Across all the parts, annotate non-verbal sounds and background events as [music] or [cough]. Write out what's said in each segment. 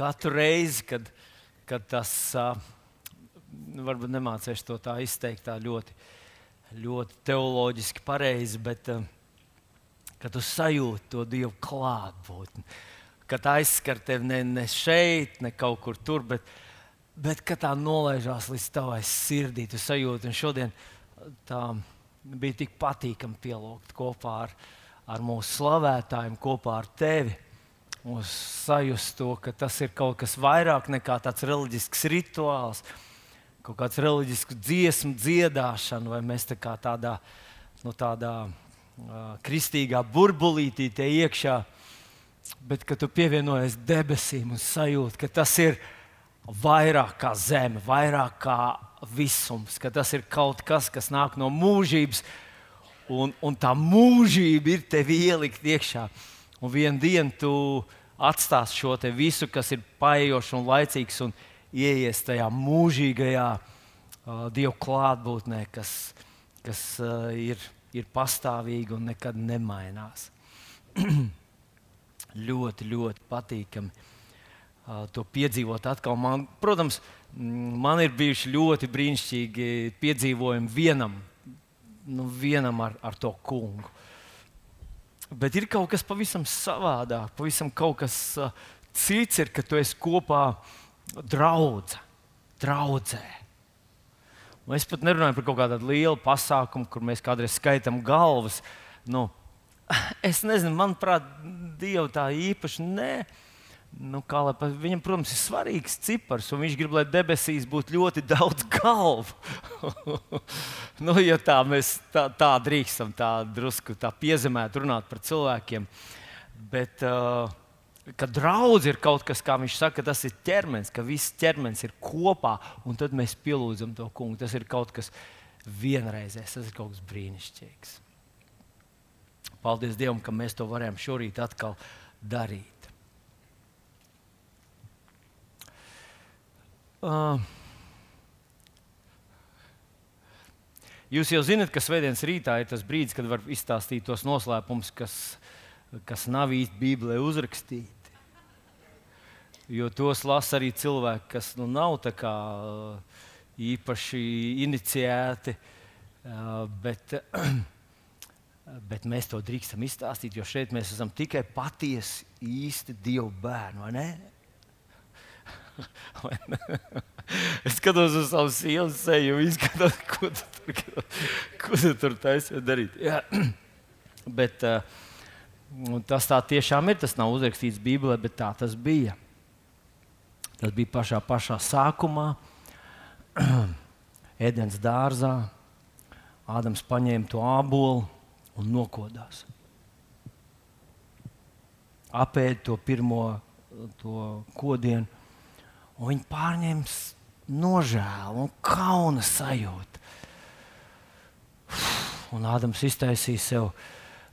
katru reizi, kad, kad tas, uh, varbūt nemācīšu to tā izteikt tā ļoti, ļoti teoloģiski pareizi, bet kad tu sajūti to Dievu klātbūtni, kad aizskar tevi ne, ne šeit, ne kaut kur tur, bet, bet kad tā nolaižās līdz tavai sirdī, tu sajūti. Un šodien tā bija tik patīkami pielūgt kopā ar, ar mūsu slavētājiem, kopā ar tevi. Mums sajust to, ka tas ir kaut kas vairāk nekā tāds reliģisks rituāls, kaut kāds reliģisks dziesmu dziedāšana, vai mēs tā kā tādā, nu, tādā uh, kristīgā burbulītī te iekšā, bet ka tu pievienojies debesīm un sajūti, ka tas ir vairāk kā zeme, vairāk kā visums, ka tas ir kaut kas, kas nāk no mūžības, un, un tā mūžība ir tev ielikt iekšā. Un vienā dienā tu atstāsi šo visu, kas ir paiejošs un laicīgs, un ieies tajā mūžīgajā uh, Dieva klātbūtnē, kas, kas uh, ir, ir pastāvīga un nekad nemainās. [clears throat] ļoti, ļoti patīkami uh, to piedzīvot atkal. Man, protams, man ir bijuši ļoti brīnišķīgi piedzīvojumi vienam, nu, vienam ar, ar to kungu. Bet ir kaut kas pavisam savādāk, pavisam kaut kas uh, cits, ir, kad tu esi kopā draudzē. draudzē. Un es pat nerunāju par kaut kādu lielu pasākumu, kur mēs kādreiz skaitām galvas. Nu, [laughs] es nezinu, manuprāt, Dievu tā īpaši nē. Nu, kā, lai, viņam, protams, ir svarīgs cipars, un viņš grib, lai debesīs būtu ļoti daudz galvu. [laughs] nu, ja tā mēs tā, tā drīkstam, tā drusku tā piezemēt, runāt par cilvēkiem. Bet, uh, kad draudz ir kaut kas, kā viņš saka, tas ir ķermenis, ka viss ķermenis ir kopā, un tad mēs pielūdzam to kungu. Tas ir kaut kas vienreizējs, tas ir kaut kas brīnišķīgs. Paldies Dievam, ka mēs to varējām šorīt atkal darīt. Uh, jūs jau zinat, ka svētdienas rītā ir tas brīdis, kad var izstāstīt tos noslēpumus, kas, kas nav īsti Bībelē uzrakstīti. Jo tos lasa arī cilvēki, kas nu, nav kā, īpaši iniciēti, uh, bet, [clears throat] bet mēs to drīkstam izstāstīt, jo šeit mēs esam tikai patiesi īsti Dieva bērni [laughs] es skatos uz savu sievu seju, un skatos, ko tu tur, ko tu tur taisīji darīt. Jā. [clears throat] Bet, uh, tas tā tiešām ir. Tas nav uzrakstīts Bībelē, bet tā tas bija. Tas bija pašā, pašā sākumā, [clears throat] ēdienas dārzā. Ādams paņēma to abolu un nokodās. Apēda to pirmo to kodienu un viņi pārņems nožēlu un kauna sajūtu. Un Ādams iztaisīja sev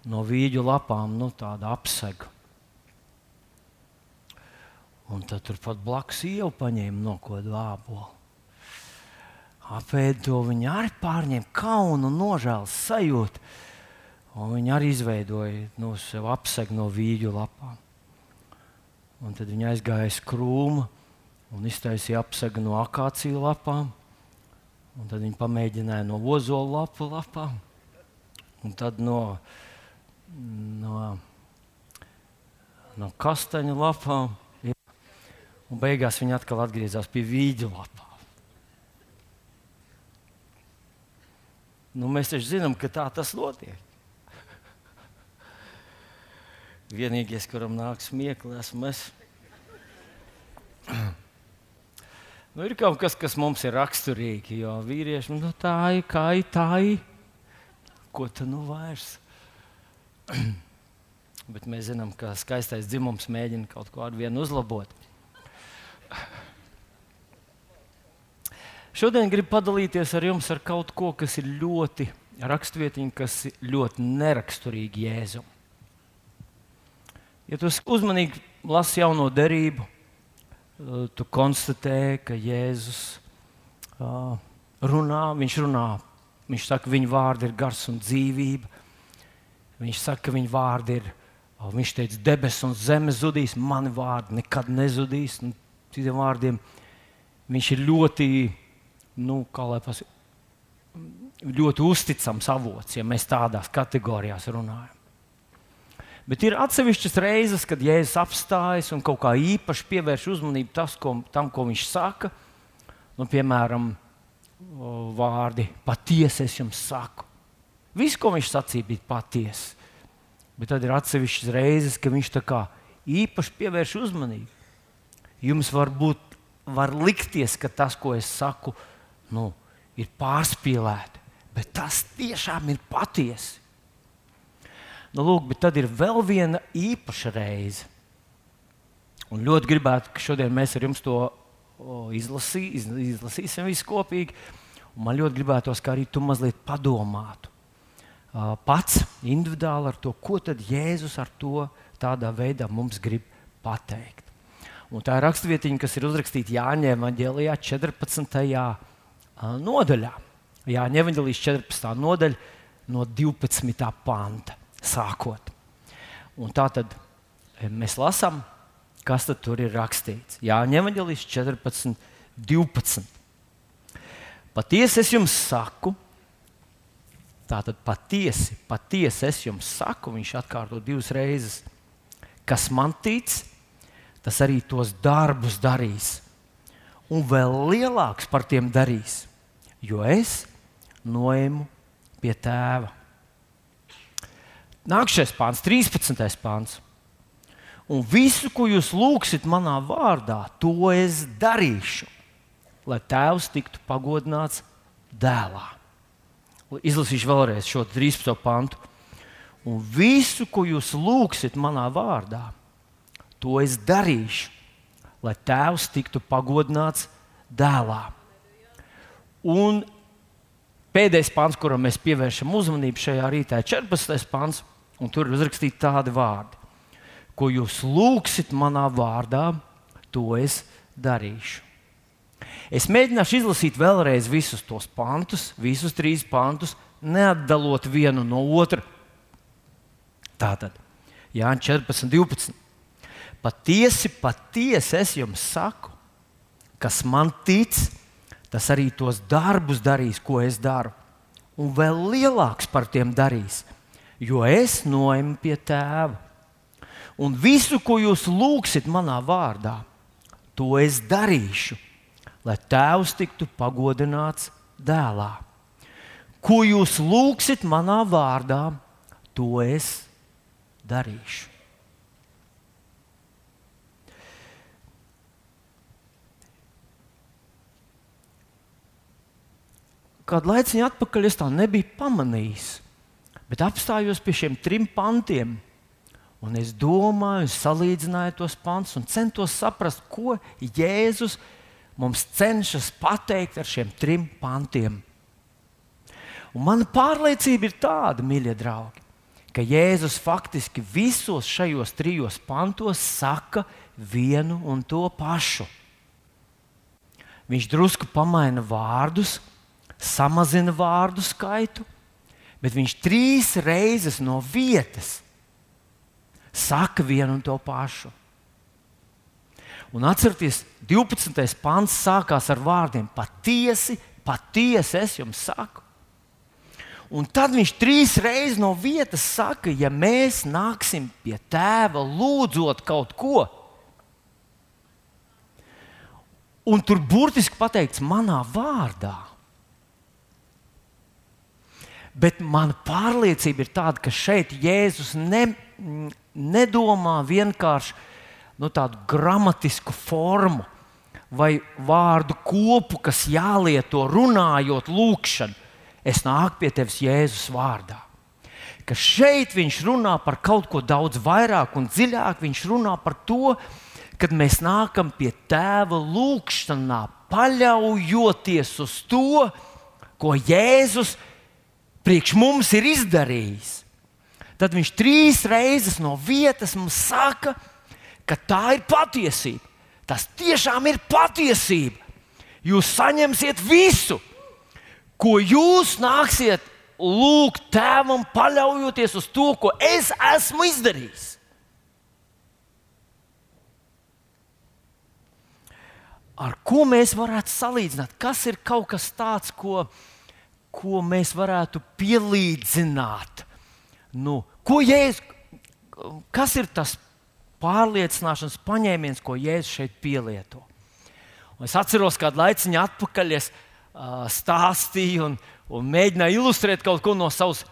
no vīģu lapām nu, tādu apsegu. Un tad turpat blakus ielu paņēma nokodu ābolu. Apēdu to viņa arī pārņēma kaunu un nožēlas sajūtu. Un viņa arī izveidoja no nu, sev apsegu no vīģu lapām. Un tad viņa aizgāja uz krūmu un iztaisīja apsegu no akāciju lapām. Tad viņi pamēģināja no ozola lapu lapām, un tad no, no, no kastaņa lapām. Un beigās viņi atkal atgriezās pie vīģa lapām. Nu, mēs taču zinām, ka tā tas notiek. Vienīgais, kuram nāk smieklīgi, esmu es. Nu, ir kaut kas, kas mums ir raksturīgi, jo vīrieši nu, tā ir kā ir tā, ir. ko tu nu vairs. [clears throat] Bet mēs zinām, ka skaistais dzimums mēģina kaut ko ar vienu uzlabot. Šodien gribu padalīties ar jums ar kaut ko, kas ir ļoti raksturvietiņa, kas ir ļoti neraksturīgi Jēzum. Ja tu uzmanīgi lasi jauno derību, tu konstatē, ka Jēzus uh, runā, viņš runā. Viņš saka, ka viņa vārdi ir gars un dzīvība. Viņš saka, ka viņa vārdi ir Viņš teica, debesis un zeme zudīs, mani vārdi nekad nezudīs. Un, citiem vārdiem, viņš ir ļoti, nu, kā lai pasakā, ļoti uzticams avots, ja mēs tādās kategorijās runājam. Bet ir atsevišķas reizes, kad Jēzus apstājas un kaut kā īpaši pievērš uzmanību tas, ko, tam, ko viņš saka. Nu, piemēram, vārdi patiesi es jums saku. Viss, ko viņš sacīja, bija patiesi. Bet tad ir atsevišķas reizes, kad viņš tā kā īpaši pievērš uzmanību. Jums var būt, var likties, ka tas, ko es saku, nu, ir pārspīlēti, bet tas tiešām ir patiesi. Nu, lūk, bet tad ir vēl viena īpaša reize. Un ļoti gribētu, ka šodien mēs ar jums to izlasī, izlasīsim visi kopīgi. Un man ļoti gribētos, ka arī tu mazliet padomātu pats individuāli ar to, ko tad Jēzus ar to tādā veidā mums grib pateikt. Un tā ir raksturvietiņa, kas ir uzrakstīta Jāņa Evanģēlijā 14. nodaļā. Jāņa Evanģēlijas 14. nodaļa no 12. panta sākot. Un tā tad mēs lasām, kas tur ir rakstīts. Jāņa Evanģēlijas 14. 12. Patiesi es jums saku, Tātad patiesi, patiesi es jums saku, viņš atkārto divas reizes, kas man tic, tas arī tos darbus darīs. Un vēl lielāks par tiem darīs, jo es noemu pie tēva. Nākamais pāns, 13. pāns. Un visu, ko jūs lūgsiet manā vārdā, to es darīšu, lai tēvs tiktu pagodināts dēlā. Izlasīšu vēlreiz šo 13. pantu. Un visu, ko jūs lūgsiet manā vārdā, to es darīšu, lai tēvs tiktu pagodināts dēlā. Un pēdējais pāns, kuram mēs pievēršam uzmanību šajā rītā, ir 14. pāns, un tur ir uzrakstīti tādi vārdi: Ko jūs lūgsiet manā vārdā, to es darīšu. Es mēģināšu izlasīt vēlreiz visus tos pantus, visus trīs pantus, neatdalot vienu no otra. Tātad, Jānis 14, 12. Patiesi, patiesi es jums saku, kas man tic, tas arī tos darbus darīs, ko es daru, un vēl lielāks par tiem darīs, jo es noemu pie tēva. Un visu, ko jūs lūgsiet manā vārdā, to es darīšu lai tēvs tiktu pagodināts dēlā. Ko jūs lūgsiet manā vārdā, to es darīšu. Kādu laiku atpakaļ es tā nebiju pamanījis, bet apstājos pie šiem trim pantiem. Un es domāju, salīdzināju tos pantus un centos saprast, ko Jēzus mums cenšas pateikt ar šiem trim pantiem. Un mana pārliecība ir tāda, mīļie draugi, ka Jēzus faktiski visos šajos trijos pantos saka vienu un to pašu. Viņš drusku pamaina vārdus, samazina vārdu skaitu, bet viņš trīs reizes no vietas saka vienu un to pašu. Un atcerieties, 12. pāns sākās ar vārdiem: patiesi, patiesi es jums saku. Un tad viņš trīs reizes no vietas saka, ja mēs nāksim pie tēva, lūdzot kaut ko, un tur burtiski pateikts manā vārdā. Bet mana pārliecība ir tāda, ka šeit Jēzus ne, nedomā vienkārši nu, tādu gramatisku formu vai vārdu kopu, kas jālieto runājot, lūkšanu. Es nāku pie tevis Jēzus vārdā. Ka šeit viņš runā par kaut ko daudz vairāk un dziļāk. Viņš runā par to, kad mēs nākam pie tēva lūgšanā, paļaujoties uz to, ko Jēzus priekš mums ir izdarījis, tad viņš trīs reizes no vietas mums saka, ka tā ir patiesība. Tas tiešām ir patiesība. Jūs saņemsiet visu, ko jūs nāksiet lūgt tēvam, paļaujoties uz to, ko es esmu izdarījis. Ar ko mēs varētu salīdzināt? Kas ir kaut kas tāds, ko mēs? Ko mēs varētu pielīdzināt? Nu, ko Jēzus, kas ir tas pārliecināšanas paņēmiens, ko Jēzus šeit pielieto? Un es atceros, kādu laiciņu atpakaļ es uh, stāstīju un, un mēģināju ilustrēt kaut ko no savas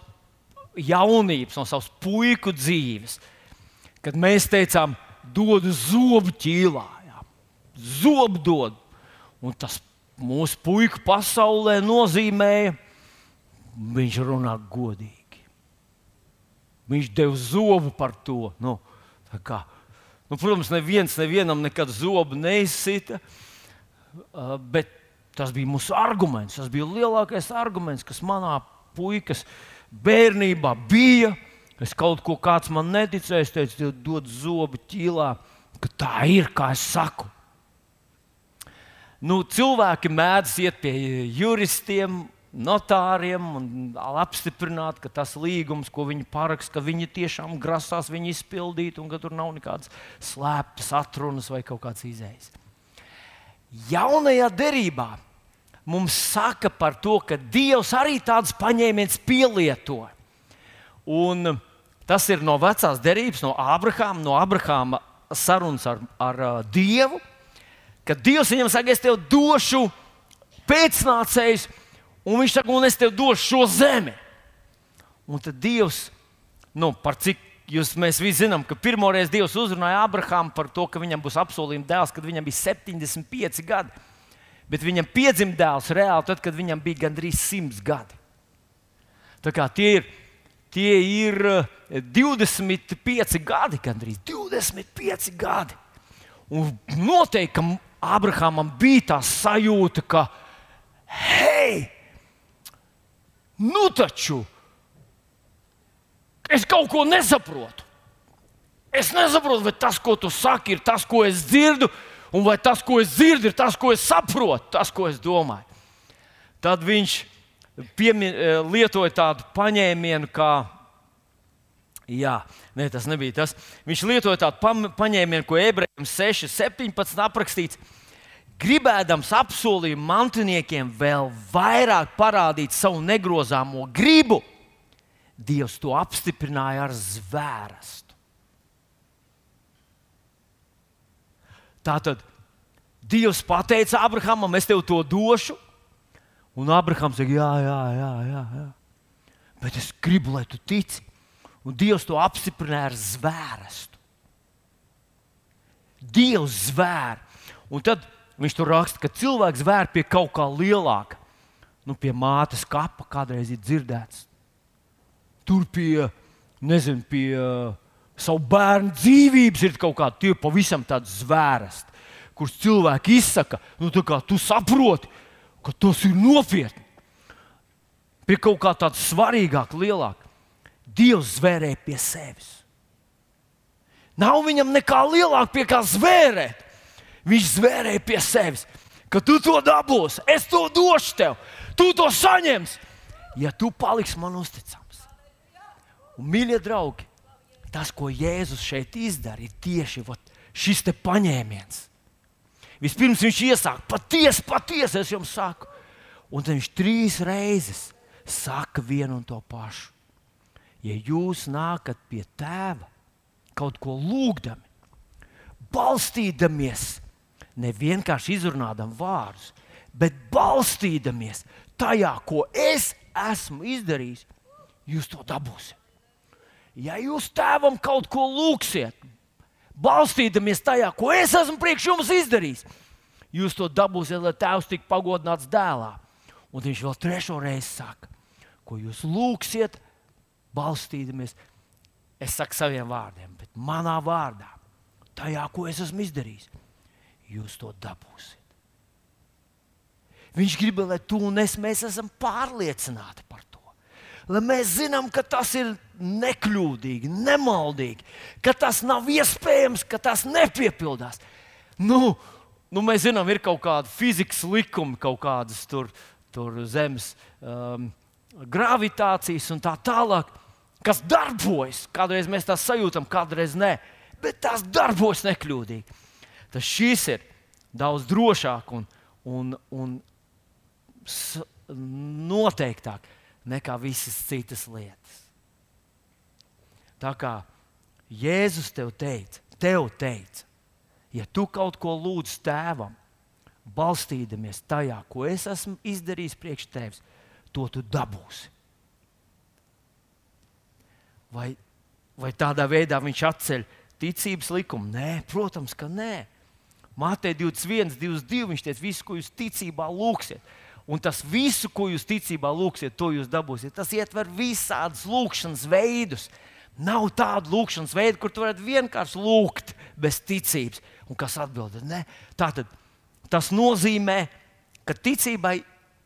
jaunības, no savas puiku dzīves. Kad mēs teicām, dod zobu ķīlā, zobu dod. Un tas mūsu puiku pasaulē nozīmēja, viņš runā godīgi. Viņš deva zobu par to. Nu, kā, nu, protams, neviens nevienam nekad zobu neizsita, bet tas bija mūsu arguments. Tas bija lielākais arguments, kas manā puikas bērnībā bija. Es kaut ko kāds man neticēja, es teicu, dod zobu ķīlā, ka tā ir, kā es saku. Nu, cilvēki mēdz iet pie juristiem, notāriem un apstiprināt, ka tas līgums, ko viņi paraksta, ka viņi tiešām grasās viņu izpildīt un ka tur nav nekādas slēptas atrunas vai kaut kāds izējas. Jaunajā derībā mums saka par to, ka Dievs arī tāds paņēmiens pielieto. Un tas ir no vecās derības, no Abrahāma, no Abrahāma sarunas ar, ar Dievu, kad Dievs viņam saka, es tev došu pēcnācējus Un viņš saka, un es tev došu šo zemi. Un tad Dievs, nu, par cik jūs, mēs visi zinām, ka pirmoreiz Dievs uzrunāja Abrahāmu par to, ka viņam būs apsolījuma dēls, kad viņam bija 75 gadi. Bet viņam piedzima dēls reāli tad, kad viņam bija gandrīz 100 gadi. Tā kā tie ir, tie ir 25 eh, gadi, gandrīz 25 gadi. Un noteikti, Abrahamam bija tā sajūta, ka, hei, Nu taču es kaut ko nesaprotu. Es nesaprotu, vai tas, ko tu saki, ir tas, ko es dzirdu, un vai tas, ko es dzirdu, ir tas, ko es saprotu, tas, ko es domāju. Tad viņš piemin, eh, lietoja tādu paņēmienu, kā. Jā, ne, tas nebija tas. Viņš lietoja tādu paņēmienu, ko ebrejiem 6, 17 aprakstīts gribēdams apsolījumu mantiniekiem vēl vairāk parādīt savu negrozāmo gribu, Dievs to apstiprināja ar zvērstu. Tātad Dievs pateica Abrahamam, es tev to došu, un Abrahams saka, jā, jā, jā, jā, jā. Bet es gribu, lai tu tici. Un Dievs to apstiprināja ar zvērstu. Dievs zvēr. Un tad Viņš tur raksta, ka cilvēks vēr pie kaut kā lielāka. Nu, pie mātes kapa kādreiz ir dzirdēts. Tur pie, nezinu, pie uh, savu bērnu dzīvības ir kaut kāda tie pavisam tāda zvērsta, kurus cilvēki izsaka. Nu, tu saproti, ka tas ir nopietni. Pie kaut kā tāda svarīgāka, lielāka. Dievs zvērēja pie sevis. Nav viņam nekā lielāka pie kā zvērēt. Viņš zvērēja pie sevis, ka tu to dabūsi, es to došu tev, tu to saņemsi, ja tu paliksi man uzticams. Un, mīļie draugi, tas, ko Jēzus šeit izdara, ir tieši vat, šis paņēmiens. Vispirms viņš iesāk, patiesi, patiesi es jums saku, un tad viņš trīs reizes saka vienu un to pašu. Ja jūs nākat pie tēva kaut ko lūgdami, balstīdamies ne vienkārši izrunādam vārdus, bet balstīdamies tajā, ko es esmu izdarījis, jūs to dabūsiet. Ja jūs tēvam kaut ko lūgsiet, balstīdamies tajā, ko es esmu priekš jums izdarījis, jūs to dabūsiet, lai tēvs tik pagodināts dēlā. Un viņš vēl trešo reizi saka, ko jūs lūgsiet, balstīdamies. Es saku saviem vārdiem, bet manā vārdā, tajā, ko es esmu izdarījis jūs to dabūsiet. Viņš grib, lai tu un es esam pārliecināti par to. Lai mēs zinām, ka tas ir nekļūdīgi, nemaldīgi, ka tas nav iespējams, ka tas nepiepildās. Nu, nu mēs zinām, ir kaut kāda fizikas likuma, kaut kādas tur, tur zemes um, gravitācijas un tā tālāk, kas darbojas. Kādreiz mēs tās sajūtam, kādreiz nē, bet tās darbojas nekļūdīgi. Tas šis ir daudz drošāk un, un, un noteiktāk nekā visas citas lietas. Tā kā Jēzus tev teica, tev teica, ja tu kaut ko lūdz tēvam, balstīdamies tajā, ko es esmu izdarījis priekš tevis, to tu dabūsi. Vai, vai tādā veidā viņš atceļ ticības likumu? Nē, protams, ka nē. Mātei 21, 22. Viņš teica, visu, ko jūs ticībā lūgsiet. Un tas visu, ko jūs ticībā lūgsiet, to jūs dabūsiet. Tas ietver visādus lūgšanas veidus. Nav tādu lūgšanas veidu, kur tu varētu vienkārši lūgt bez ticības. Un kas atbild? Nē, tā tad tas nozīmē, ka ticībai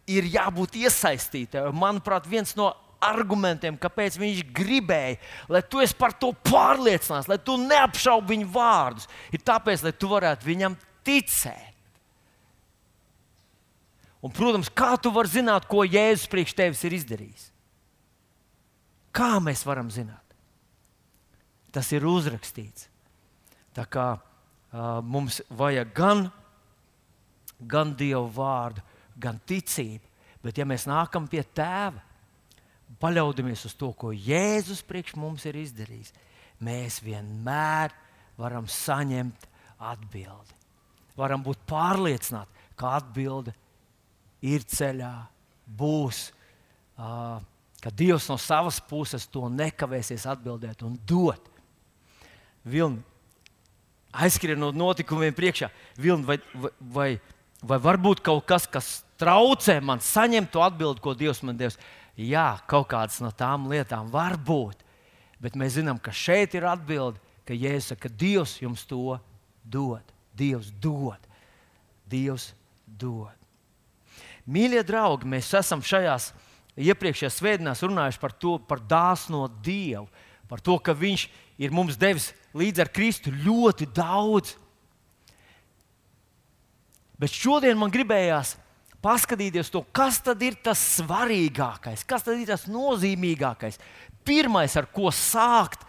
ir jābūt iesaistītai. Manuprāt, viens no argumentiem, kāpēc viņš gribēja, lai tu esi par to pārliecināts, lai tu neapšaubi viņa vārdus, ir tāpēc, lai tu varētu viņam ticēt. Un, protams, kā tu vari zināt, ko Jēzus priekš tevis ir izdarījis? Kā mēs varam zināt? Tas ir uzrakstīts. Tā kā uh, mums vajag gan, gan Dieva vārdu, gan ticību, bet ja mēs nākam pie Tēva, paļaudamies uz to, ko Jēzus priekš mums ir izdarījis, mēs vienmēr varam saņemt atbildi. Varam būt pārliecināti, ka atbilde ir ceļā, būs, uh, ka Dievs no savas puses to nekavēsies atbildēt un dot. Vilni aizskrien no notikumiem priekšā. Vilni, vai, vai, vai, vai varbūt kaut kas, kas traucē man saņemt to atbildi, ko Dievs man devis? Jā, kaut kādas no tām lietām var būt. Bet mēs zinām, ka šeit ir atbilde, ka Jēzus saka, ka Dievs jums to dod. Dievs dod. Dievs dod. Mīļie draugi, mēs esam šajās iepriekšējās svētdienās runājuši par to, par dāsno Dievu, par to, ka Viņš ir mums devis līdz ar Kristu ļoti daudz. Bet šodien man gribējās paskatīties to, kas tad ir tas svarīgākais, kas tad ir tas nozīmīgākais. Pirmais, ar ko sākt,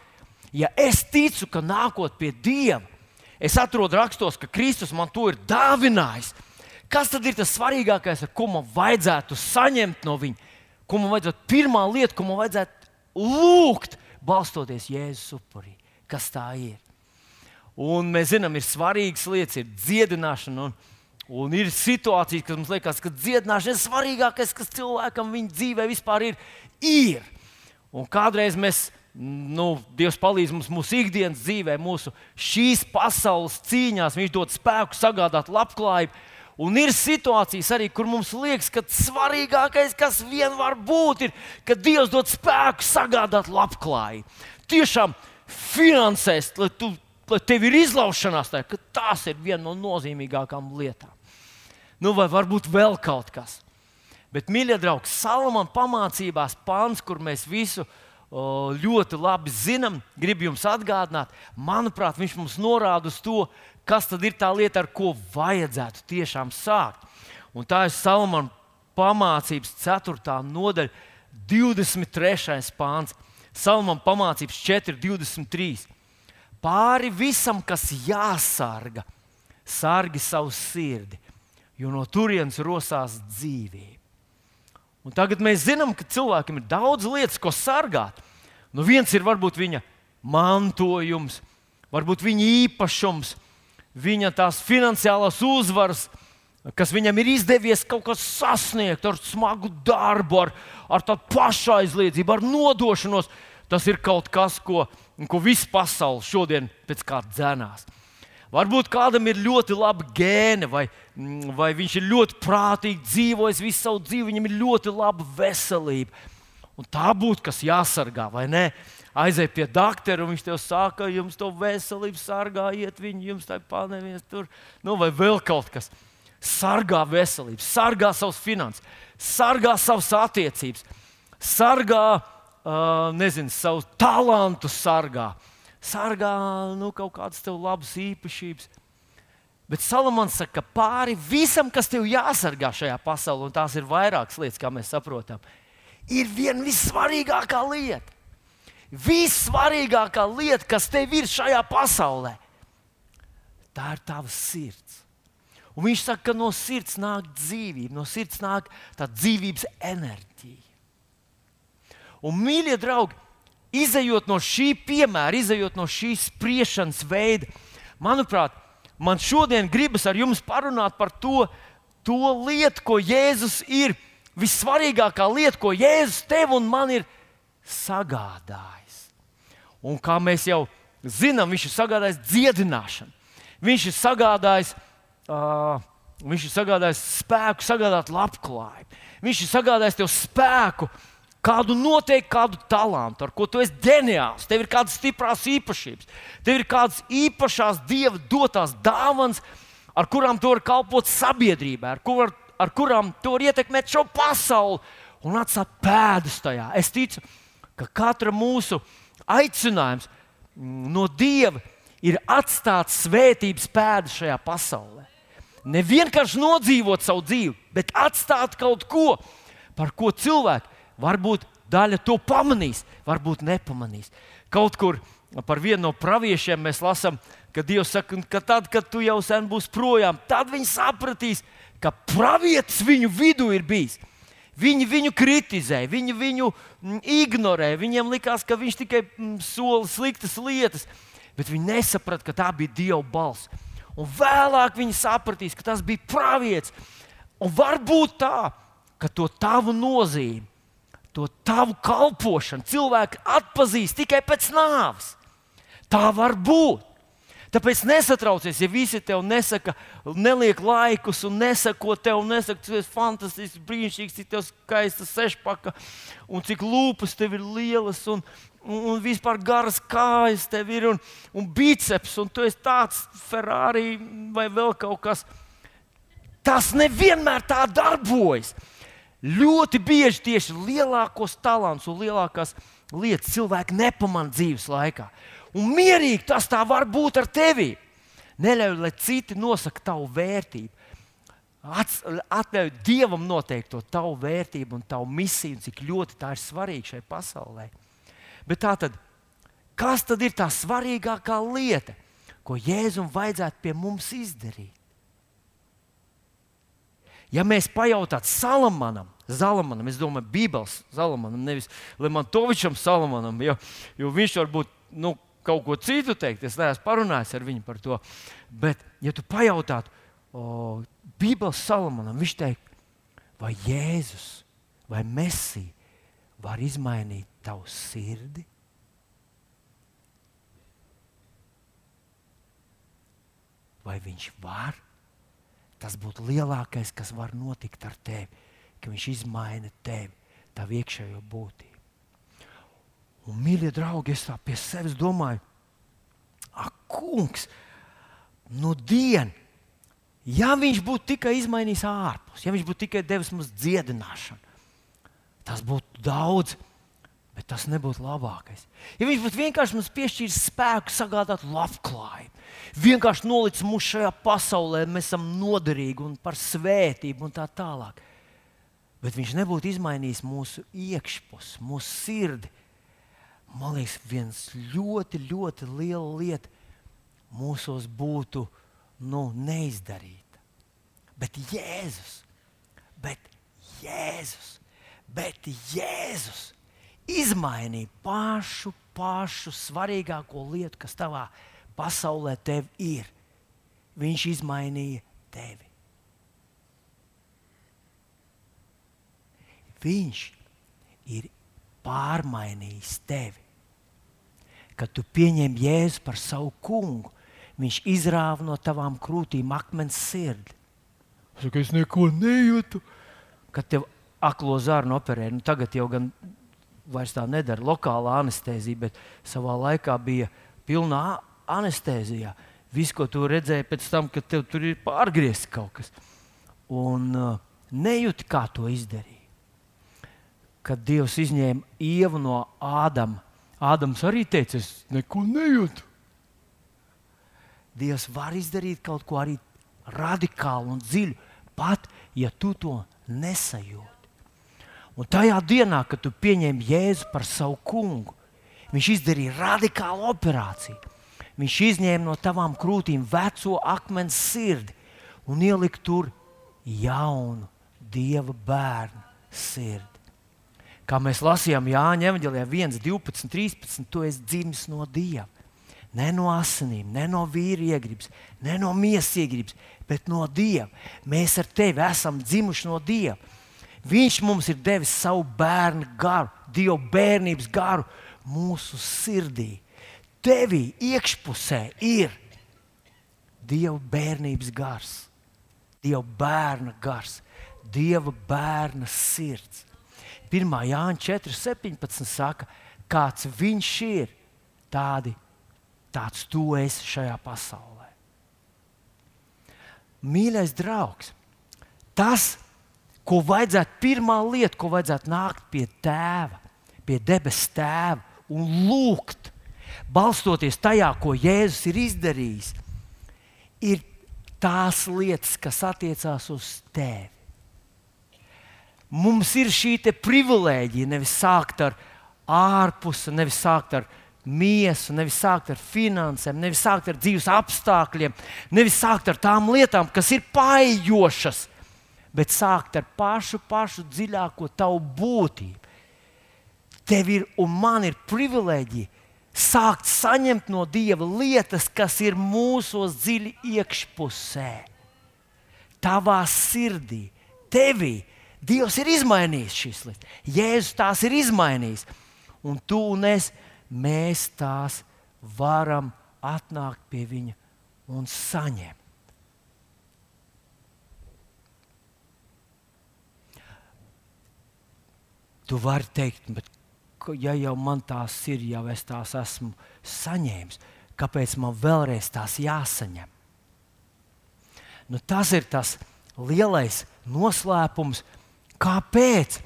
ja es ticu, ka nākot pie Dieva, es atrodu rakstos, ka Kristus man to ir dāvinājis. Kas tad ir tas svarīgākais, ar ko man vajadzētu saņemt no Viņa? Ko man vajadzētu, pirmā lieta, ko man vajadzētu lūgt, balstoties Jēzus upurī. Kas tā ir? Un mēs zinām, ir svarīgas lietas, ir dziedināšana. Un, Un ir situācijas, kas mums liekas, ka dziedināšana ir svarīgākais, kas cilvēkam viņa dzīvē vispār ir. ir. Un kādreiz mēs, nu, Dievs palīdz mums mūsu ikdienas dzīvē, mūsu šīs pasaules cīņās, Viņš dod spēku sagādāt labklājību. Un ir situācijas arī, kur mums liekas, ka svarīgākais, kas vien var būt, ir, ka Dievs dod spēku sagādāt labklājību. Tiešām finansēs, lai, tu, lai tev ir izlaušanās, tā, tās ir viena no nozīmīgākajām lietām nu, vai varbūt vēl kaut kas. Bet, mīļie draugi, Salamana pamācībās pāns, kur mēs visu o, ļoti labi zinām, gribu jums atgādināt, manuprāt, viņš mums norāda uz to, kas tad ir tā lieta, ar ko vajadzētu tiešām sākt. Un tā ir Salamana pamācības 4. nodaļa, 23. pāns. Salamana pamācības 4, 23. Pāri visam, kas jāsarga, sargi savu sirdi jo no turienes rosās dzīvība. Un tagad mēs zinām, ka cilvēkam ir daudz lietas, ko sargāt. Nu, viens ir varbūt viņa mantojums, varbūt viņa īpašums, viņa tās finansiālās uzvaras, kas viņam ir izdevies kaut kas sasniegt ar smagu darbu, ar, ar tādu pašaizliedzību, ar nodošanos. Tas ir kaut kas, ko, ko visa pasaule šodien pēc kā dzēnās. Varbūt kādam ir ļoti laba gēna, vai, mm, vai viņš ir ļoti prātīgi dzīvojis visu savu dzīvi, viņam ir ļoti laba veselība. Un tā būtu kas jāsargā, vai ne? Aiziet pie doktora, un viņš tev saka, jums to veselību sargājiet, viņi jums tā pārnevies tur, nu, vai vēl kaut kas. Sargā veselību, sargā savus finanses, sargā savas attiecības, sargā, uh, nezinu, savu talantu, sargā. Uh, sargā nu, kaut kādas tev labas īpašības. Bet Salamans saka, ka pāri visam, kas tev jāsargā šajā pasaulē, un tās ir vairākas lietas, kā mēs saprotam, ir viena vissvarīgākā lieta. Vissvarīgākā lieta, kas tev ir šajā pasaulē, tā ir tava sirds. Un viņš saka, ka no sirds nāk dzīvība, no sirds nāk tā dzīvības enerģija. Un, mīļie draugi, izējot no šī piemēra, izējot no šīs spriešanas veida, manuprāt, man šodien gribas ar jums parunāt par to, to lietu, ko Jēzus ir. Vissvarīgākā lieta, ko Jēzus tev un man ir sagādājis. Un kā mēs jau zinām, viņš ir sagādājis dziedināšanu. Viņš ir sagādājis, uh, viņš ir sagādājis spēku, sagādāt labklājību. Viņš ir sagādājis tev spēku, kādu noteikti kādu talantu, ar ko tu esi ģeniāls. Tev ir kādas stipras īpašības, tev ir kādas īpašas dieva dotās dāvanas, ar kurām tu vari kalpot sabiedrībai, ar, kur, ar kurām tu vari ietekmēt šo pasauli un atstāt pēdas tajā. Es ticu, ka katra mūsu aicinājums no Dieva ir atstāt svētības pēdas šajā pasaulē. Ne vienkārši nodzīvot savu dzīvi, bet atstāt kaut ko, par ko cilvēki varbūt daļa to pamanīs, varbūt nepamanīs. Kaut kur par vienu no praviešiem mēs lasām, ka Dievs saka, ka tad, kad tu jau sen būsi projām, tad viņi sapratīs, ka pravietis viņu vidū ir bijis. Viņi viņu kritizēja, viņi viņu mm, ignorēja. Viņiem likās, ka viņš tikai mm, sola sliktas lietas bet viņi nesaprata, ka tā bija Dieva balss. Un vēlāk viņi sapratīs, ka tas bija pravietis. Un varbūt tā, ka to tavu nozīmi, to tavu kalpošanu cilvēki atpazīs tikai pēc nāves. Tā var būt. Tāpēc nesatraucies, ja visi tev nesaka, neliek laikus, un nesako tev, un nesaka, cik tas fantastisks, brīnišķīgs, cik tev skaista sešpaka, un cik lūpas tev ir lielas, un, un, un vispār garas kājas tev ir un, un biceps, un tu esi tāds Ferrari vai vēl kaut kas. Tas nevienmēr tā darbojas. Ļoti bieži tieši lielākos talants un lielākās lietas cilvēki nepamanā dzīves laikā. Un mierīgi tas tā var būt ar tevi. Neļauj, lai citi nosaka tavu vērtību. Atļauj Dievam noteikt to tavu vērtību un tavu misiju, un cik ļoti tā ir svarīga šai pasaulē. Bet tā tad, kas tad ir tā svarīgākā lieta, ko Jēzum vajadzētu pie mums izdarīt? Ja mēs pajautātu Salamanam, Zalamanam, es domāju, Bībeles Zalamanam, nevis Lemantovičam Salamanam, jo, jo viņš varbūt nu, kaut ko citu teikt, es neesmu parunājis ar viņu par to. Bet, ja tu pajautātu o, Bībeles Salamanam, viņš teikt, vai Jēzus vai Mēsija var izmainīt tavu sirdi? Vai viņš var? Tas būtu lielākais, kas var notikt ar tevi, ka viņš izmaina tevi, tavu iekšējo būtību. Un, mīļie draugi, es tā pie sevis domāju, ak, kungs, nu, diena, ja viņš būtu tikai izmainījis ārpus, ja viņš būtu tikai devis mums dziedināšanu, tas būtu daudz Bet tas nebūtu labākais. Ja viņš būtu vienkārši mums piešķīris spēku, sagādāt labklājību, vienkārši nolicis mūs šajā pasaulē, mēs esam noderīgi un par svētību un tā tālāk. Bet viņš nebūtu izmainījis mūsu iekšpusi, mūsu sirdi. Man liekas, viens ļoti, ļoti liela lieta mūsos būtu nu, neizdarīta. Bet Jēzus, bet Jēzus, bet Jēzus izmainīja pašu, pašu svarīgāko lietu, kas tavā pasaulē tev ir. Viņš izmainīja tevi. Viņš ir pārmainījis tevi. Kad tu pieņem Jēzu par savu kungu, viņš izrāva no tavām krūtīm akmens sirdi. Saku, es neko nejūtu. Kad tev aklo zārnu operē, nu tagad jau gan vairs tā nedara lokāla anestezija, bet savā laikā bija pilnā anestezijā. Viss, ko tu redzēji pēc tam, kad tev tur ir pārgriezts kaut kas. Un uh, nejūti, kā to izdarīja. Kad Dievs izņēma ievu no Ādama, Ādams arī teica, es neko nejūtu. Dievs var izdarīt kaut ko arī radikālu un dziļu, pat ja tu to nesajūti. Un tajā dienā, kad tu pieņem Jēzu par savu kungu, viņš izdarīja radikālu operāciju. Viņš izņēma no tavām krūtīm veco akmens sirdi un ielikt tur jaunu dieva bērnu sirdi. Kā mēs lasījām Jāņa Evanģelijā 1, 12, 13, tu esi dzimis no dieva. Ne no asinīm, ne no vīra iegribas, ne no miesas iegribas, bet no dieva. Mēs ar tevi esam dzimuši no dieva. Viņš mums ir devis savu bērnu garu, Dieva bērnības garu mūsu sirdī. Tevī iekšpusē ir Dieva bērnības gars, Dieva bērna gars, Dieva bērna sirds. 1. Jāņa 4,17 saka, kāds viņš ir, tādi, tāds tu esi šajā pasaulē. Mīļais draugs, tas, ko vajadzētu, pirmā lieta, ko vajadzētu nākt pie tēva, pie debesu tēva un lūgt, balstoties tajā, ko Jēzus ir izdarījis, ir tās lietas, kas attiecās uz tevi mums ir šī privilēģija nevis sākt ar ārpusi, nevis sākt ar miesu, nevis sākt ar finansēm, nevis sākt ar dzīves apstākļiem, nevis sākt ar tām lietām, kas ir paejošas, bet sākt ar pašu, pašu dziļāko tavu būtību. Tev ir un man ir privilēģija sākt saņemt no Dieva lietas, kas ir mūsos dziļi iekšpusē, tavā sirdī, tevī Dievs ir izmainījis šīs lietas. Jēzus tās ir izmainījis. Un tu un es, mēs tās varam atnākt pie viņa un saņemt. Tu vari teikt, bet ja jau man tās ir, jau es tās esmu saņēmis, kāpēc man vēlreiz tās jāsaņem? Nu, tas ir tas lielais noslēpums, Kāpēc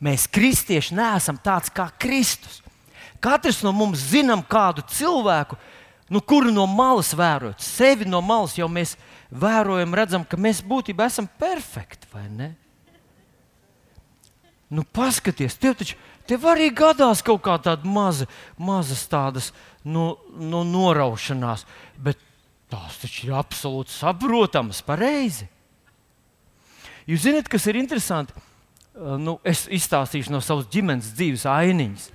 mēs, kristieši, neesam tāds kā Kristus? Katrs no mums zinām kādu cilvēku, nu, kuru no malas vērot. Sevi no malas jau mēs vērojam, redzam, ka mēs būtībā esam perfekti? Nu, paskaties, tev taču tev arī gadās kaut kā tāda maza, mazas tādas nu, nu, noraušanās, bet tās taču ir absolūti saprotamas, pareizi. Jūs zināt, kas ir interesanti? Eh, nu, es izstāstīšu no savas ģimenes dzīves ainiņas.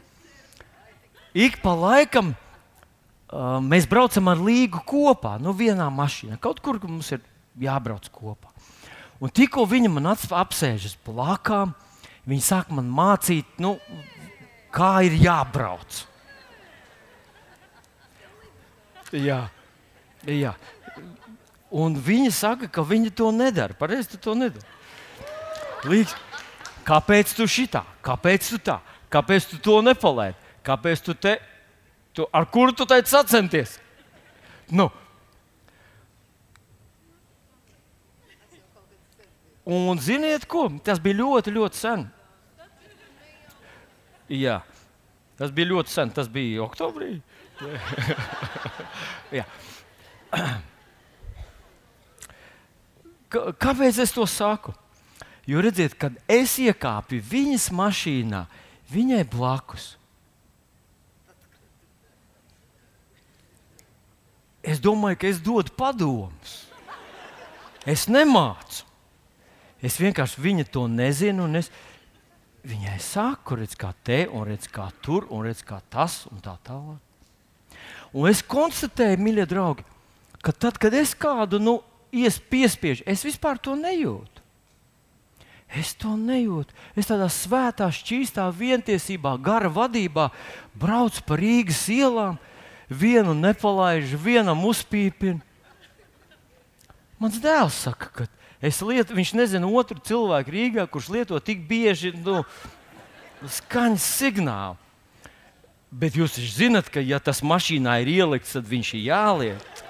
Ik pa laikam uh, mēs braucam ar līgu kopā, nu, vienā mašīnā. Kaut kur mums ir jābrauc kopā. Un tikko viņa man apsēžas blakām, viņa sāk man mācīt, nu, kā ir jābrauc. Jā, jā. Un viņa saka, ka viņa to nedara. Pareizi, tu to nedari. Līdz, Kāpēc tu šitā? Kāpēc tu tā? Kāpēc tu to nepalaidi? Kāpēc tu te? Tu, ar kuru tu teici sacenties? Nu. Un ziniet, ko? Tas bija ļoti, ļoti sen. Jā, tas bija ļoti sen. Tas bija oktobrī. [laughs] Kāpēc es to saku? Jo redziet, kad es iekāpu viņas mašīnā, viņai blakus. Es domāju, ka es dodu padomus. Es nemācu. Es vienkārši viņa to nezinu. Es viņai saku, redz, kā te, un redz, kā tur, un redz, kā tas, un tā tālāk. Un es konstatēju, mīļie draugi, ka tad, kad es kādu nu, piespiežu, es vispār to nejūtu. Es to nejūtu. Es tādā svētā, šķīstā vientiesībā, gara vadībā braucu pa Rīgas ielām, vienu nepalaižu, vienam uzpīpinu. Mans dēls saka, ka es lietu, viņš nezina otru cilvēku Rīgā, kurš lieto tik bieži nu, skaņas signālu. Bet jūs zināt, ka, ja tas mašīnā ir ielikts, tad viņš ir jāliek.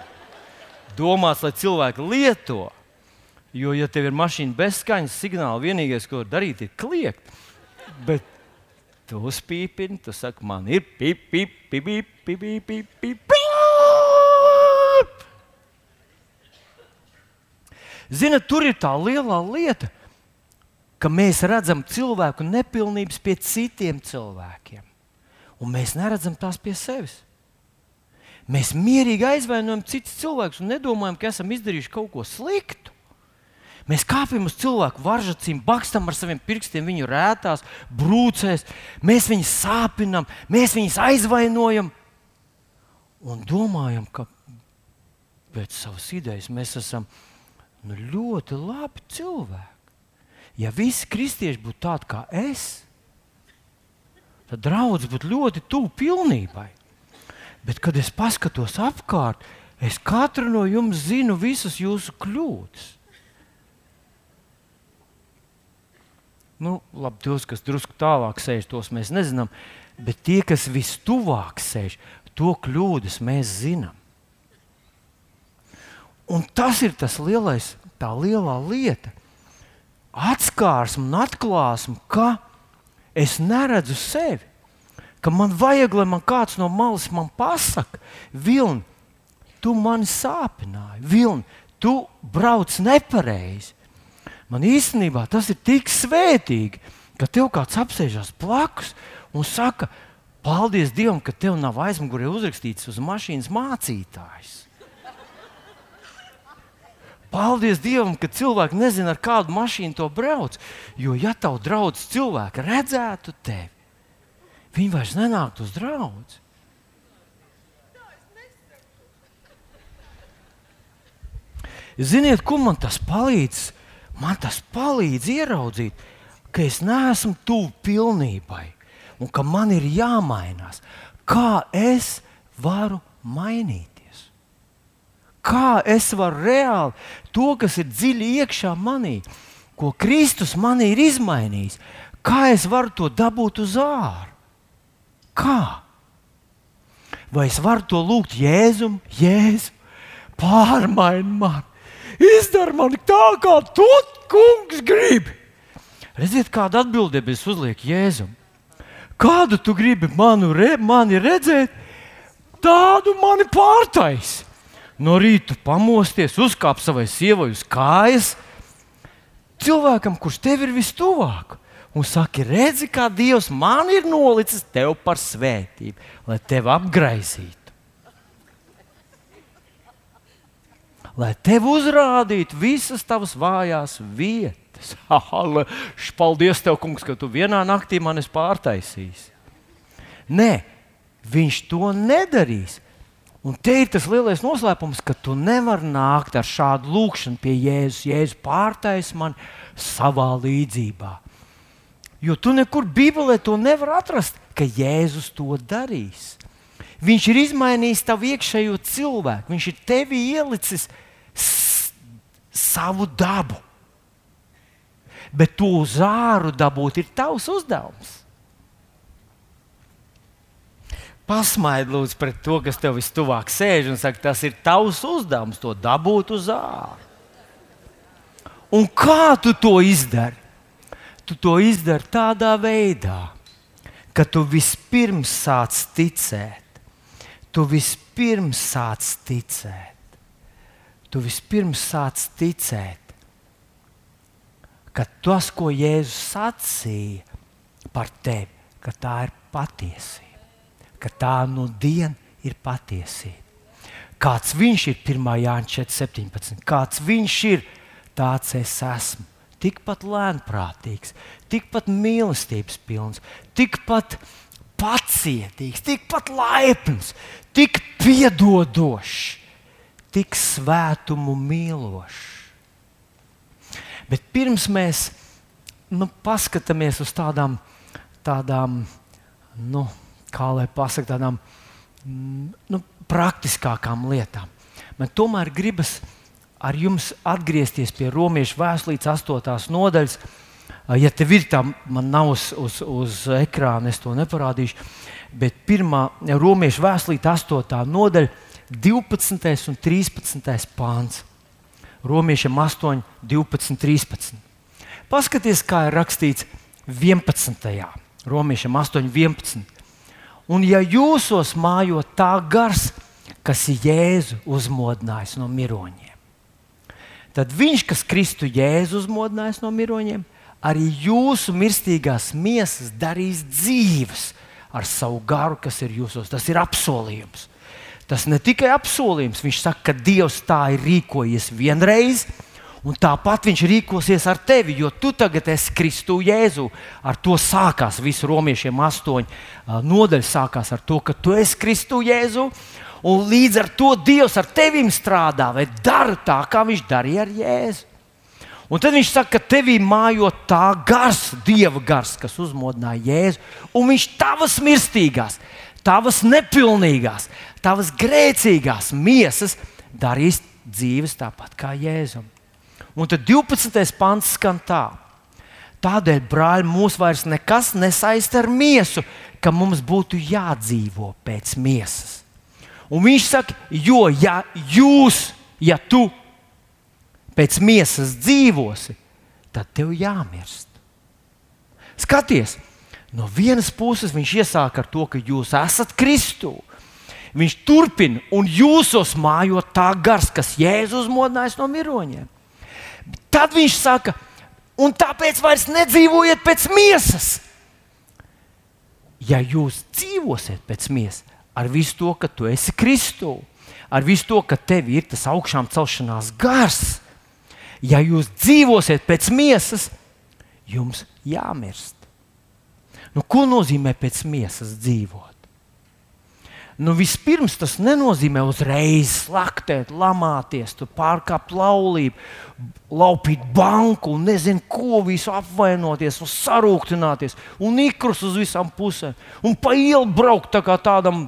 Domāts, lai cilvēki lieto. Jo, ja tev ir mašīna bez skaņas signāla, vienīgais, ko darīt, ir kliegt. Bet tu uzpīpini, tu saki, man ir pip, Ziniet, tur ir tā lielā lieta, ka mēs redzam cilvēku nepilnības pie citiem cilvēkiem, un mēs neredzam tās pie sevis. Mēs mierīgi aizvainojam citus cilvēkus un nedomājam, ka esam izdarījuši kaut ko sliktu. Mēs kāpjam uz cilvēku varžacīm, bakstam ar saviem pirkstiem viņu rētās, brūcēs, mēs viņus sāpinam, mēs viņus aizvainojam un domājam, ka pēc savas idejas mēs esam nu, ļoti labi cilvēki. Ja visi kristieši būtu tādi kā es, tad draudzene būtu ļoti tuvu pilnībai. Bet, kad es paskatos apkārt, es katru no jums zinu visas jūsu kļūdas. Nu, labi, tos, kas drusku tālāk sēž, tos mēs nezinām, bet tie, kas vistuvāk sēž, to kļūdas mēs zinām. Un tas ir tas lielais, tā lielā lieta. Atskārsme un atklāsme, ka es neredzu sevi, ka man vajag, lai man kāds no malas man pasakā, Vilni, tu mani sāpināji, Vilni, tu brauc nepareizi. Man īstenībā tas ir tik svētīgi, ka tev kāds apsēžas blakus un saka, paldies Dievam, ka tev nav aizmugurē uzrakstīts uz mašīnas mācītājs. Paldies Dievam, ka cilvēki nezina, ar kādu mašīnu to brauc. Jo, ja tavu draugs cilvēki redzētu tevi, viņi vairs nenāktu uz draugu. Ziniet, ko man tas palīdz? man tas palīdz ieraudzīt, ka es neesmu tuvu pilnībai un ka man ir jāmainās. Kā es varu mainīties? Kā es varu reāli to, kas ir dziļi iekšā manī, ko Kristus manī ir izmainījis, kā es varu to dabūt uz ārā? Kā? Vai es varu to lūgt Jēzum, Jēzu, pārmaini mani? Izdara man tā, kā tu, kungs, gribi. Redziet, kāda atbildība es uzlieku Jēzum. Kādu tu gribi manu, re, mani redzēt, tādu mani pārtais. No rīta pamosties, uzkāpt savai sievai uz kājas, cilvēkam, kurš tev ir vistuvāk. Un saki, redzi, kā Dievs man ir nolicis tev par svētību, lai tevi apgraizītu. lai tev uzrādītu visas tavas vājās vietas. [laughs] Paldies, tev, kungs, ka tu vienā naktī man esi pārtaisījis. Nē, viņš to nedarīs. Un te ir tas lielais noslēpums, ka tu nevari nākt ar šādu lūgšanu pie Jēzus. Jēzus pārtais man savā līdzībā. Jo tu nekur Bībelē to nevar atrast, ka Jēzus to darīs. Viņš ir izmainījis tavu iekšējo cilvēku, viņš ir tevi ielicis savu dabu. Bet to uz āru dabūt ir tavs uzdevums. Pasmaidi lūdzu pret to, kas tev vistuvāk sēž un saka, tas ir tavs uzdevums to dabūt uz āru. Un kā tu to izdari? Tu to izdari tādā veidā, ka tu vispirms sāc ticēt. Tu vispirms sāc ticēt tu vispirms sāc ticēt, ka tas, ko Jēzus sacīja par tevi, tā ir patiesība, ka tā no dienas ir patiesība. Kāds viņš ir 1. Jānis 4.17. Kāds viņš ir, tāds es esmu. Tikpat lēnprātīgs, tikpat mīlestības pilns, tikpat pacietīgs, tikpat laipns, tik piedodošs tik svētumu mīlošs. Bet pirms mēs nu, paskatāmies uz tādām, tādām nu, kā lai pasakā, tādām nu, praktiskākām lietām, man tomēr gribas ar jums atgriezties pie romiešu vēstures 8. nodaļas. Ja tev ir tā, man nav uz, uz, uz ekrāna, es to neparādīšu, bet pirmā romiešu vēstures 8. nodaļa 12. un 13. pāns. Romiešiem 8, 12, 13. Paskaties, kā ir rakstīts 11. Romiešiem 8, 11. Un ja jūsos mājo tā gars, kas Jēzu uzmodinājis no miroņiem, tad viņš, kas Kristu Jēzu uzmodinājis no miroņiem, arī jūsu mirstīgās miesas darīs dzīves ar savu garu, kas ir jūsos. Tas ir apsolījums. Tas ne tikai apsolījums, viņš saka, ka Dievs tā ir rīkojies vienreiz, Un tāpat viņš rīkosies ar tevi, jo tu tagad esi Kristu Jēzu. Ar to sākās visu romiešiem astoņu nodaļu. Sākās ar to, ka tu esi Kristu Jēzu. Un līdz ar to Dievs ar tevi strādā vai dara tā, kā viņš darīja ar Jēzu. Un tad viņš saka, ka tevī mājo tā gars, Dieva gars, kas uzmodināja Jēzu, un viņš tavas mirstīgās, tavas nepilnīgās, tavas grēcīgās miesas darīs dzīves tāpat kā Jēzum. Un tad 12. pants skan tā. Tādēļ, brāļi, mūs vairs nekas nesaista ar miesu, ka mums būtu jādzīvo pēc miesas. Un viņš saka, jo ja jūs, ja tu pēc miesas dzīvosi, tad tev jāmirst. Skaties, no vienas puses viņš iesāk ar to, ka jūs esat Kristu. Viņš turpina, un jūsos mājo tā gars, kas Jēzus modinājis no miroņiem. Tad viņš saka, un tāpēc vairs nedzīvojiet pēc miesas. Ja jūs dzīvosiet pēc miesas, ar visu to, ka tu esi Kristu, ar visu to, ka tev ir tas augšām celšanās gars, ja jūs dzīvosiet pēc miesas, jums jāmirst. Nu, ko nozīmē pēc miesas dzīvot? Nu, vispirms tas nenozīmē uzreiz slaktēt, lamāties, pārkāpt laulību, laupīt banku, nezinu, ko visu apvainoties, un sarūktināties, un ikrus uz visām pusēm, un pa ielu braukt tā kā tādam.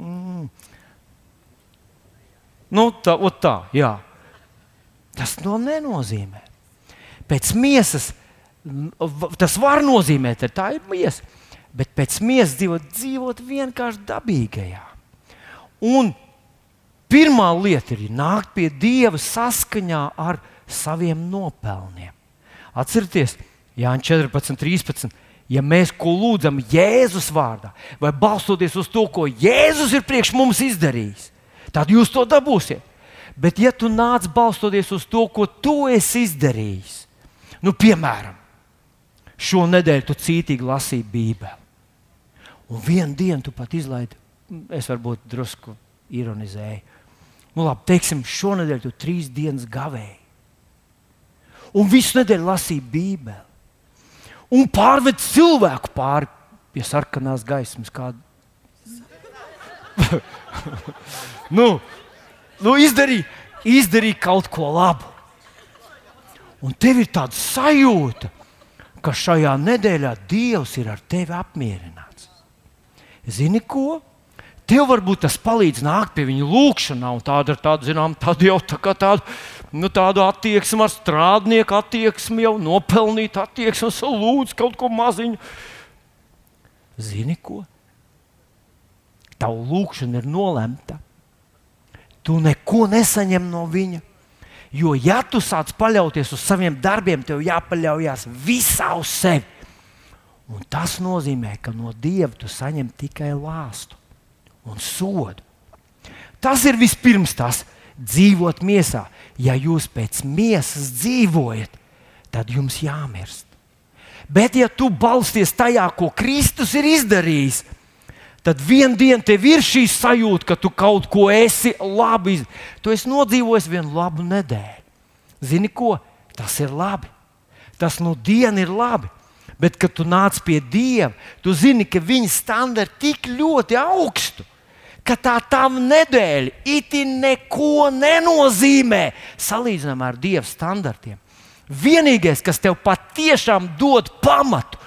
Mm, nu, tā, tā, jā. Tas to nenozīmē. Pēc miesas tas var nozīmēt, ka tā ir miesa, bet pēc miesas dzīvot, dzīvot vienkārši dabīgajā. Un pirmā lieta ir nākt pie Dieva saskaņā ar saviem nopelniem. Atcerieties, Jānis 14, 13. Ja mēs ko lūdzam Jēzus vārdā, vai balstoties uz to, ko Jēzus ir priekš mums izdarījis, tad jūs to dabūsiet. Bet, ja tu nāc balstoties uz to, ko tu esi izdarījis, nu, piemēram, šo nedēļu tu cītīgi lasīji Bībeli, un vienu dienu tu pat izlaidi, es varbūt drusku ironizēju. Nu, labi, teiksim, šonadēļ tu trīs dienas gavēji, un visu nedēļu lasīji Bībeli, un pārved cilvēku pāri pie sarkanās gaismas. Kādu... [laughs] nu, nu, izdarīja, izdarīja kaut ko labu. Un tev ir tāda sajūta, ka šajā nedēļā Dievs ir ar tevi apmierināts. Zini ko? Tev varbūt tas palīdz nākt pie viņa lūgšanā, un tāda ir tāda, zinām, tāda jau tā kā tāda, nu, tāda attieksme ar strādnieku attieksmi, jau nopelnīta attieksme, un lūdz kaut ko maziņu. Zini ko? Tava lūgšana ir nolemta tu neko nesaņem no viņa. Jo, ja tu sāc paļauties uz saviem darbiem, tev jāpaļaujas visā uz sevi. Un tas nozīmē, ka no Dieva tu saņem tikai lāstu un sodu. Tas ir vispirms tas dzīvot miesā. Ja jūs pēc miesas dzīvojat, tad jums jāmirst. Bet, ja tu balsties tajā, ko Kristus ir izdarījis, tad vienā dienā tev ir šī sajūta, ka tu kaut ko esi labi. Tu esi nodzīvojis vienu labu nedēļu. Zini ko? Tas ir labi. Tas no dienas ir labi. Bet, kad tu nāc pie Dieva, tu zini, ka viņa standarti ir tik ļoti augstu, ka tā tam nedēļa itin neko nenozīmē salīdzinājumā ar Dieva standartiem. Vienīgais, kas tev patiešām dod pamatu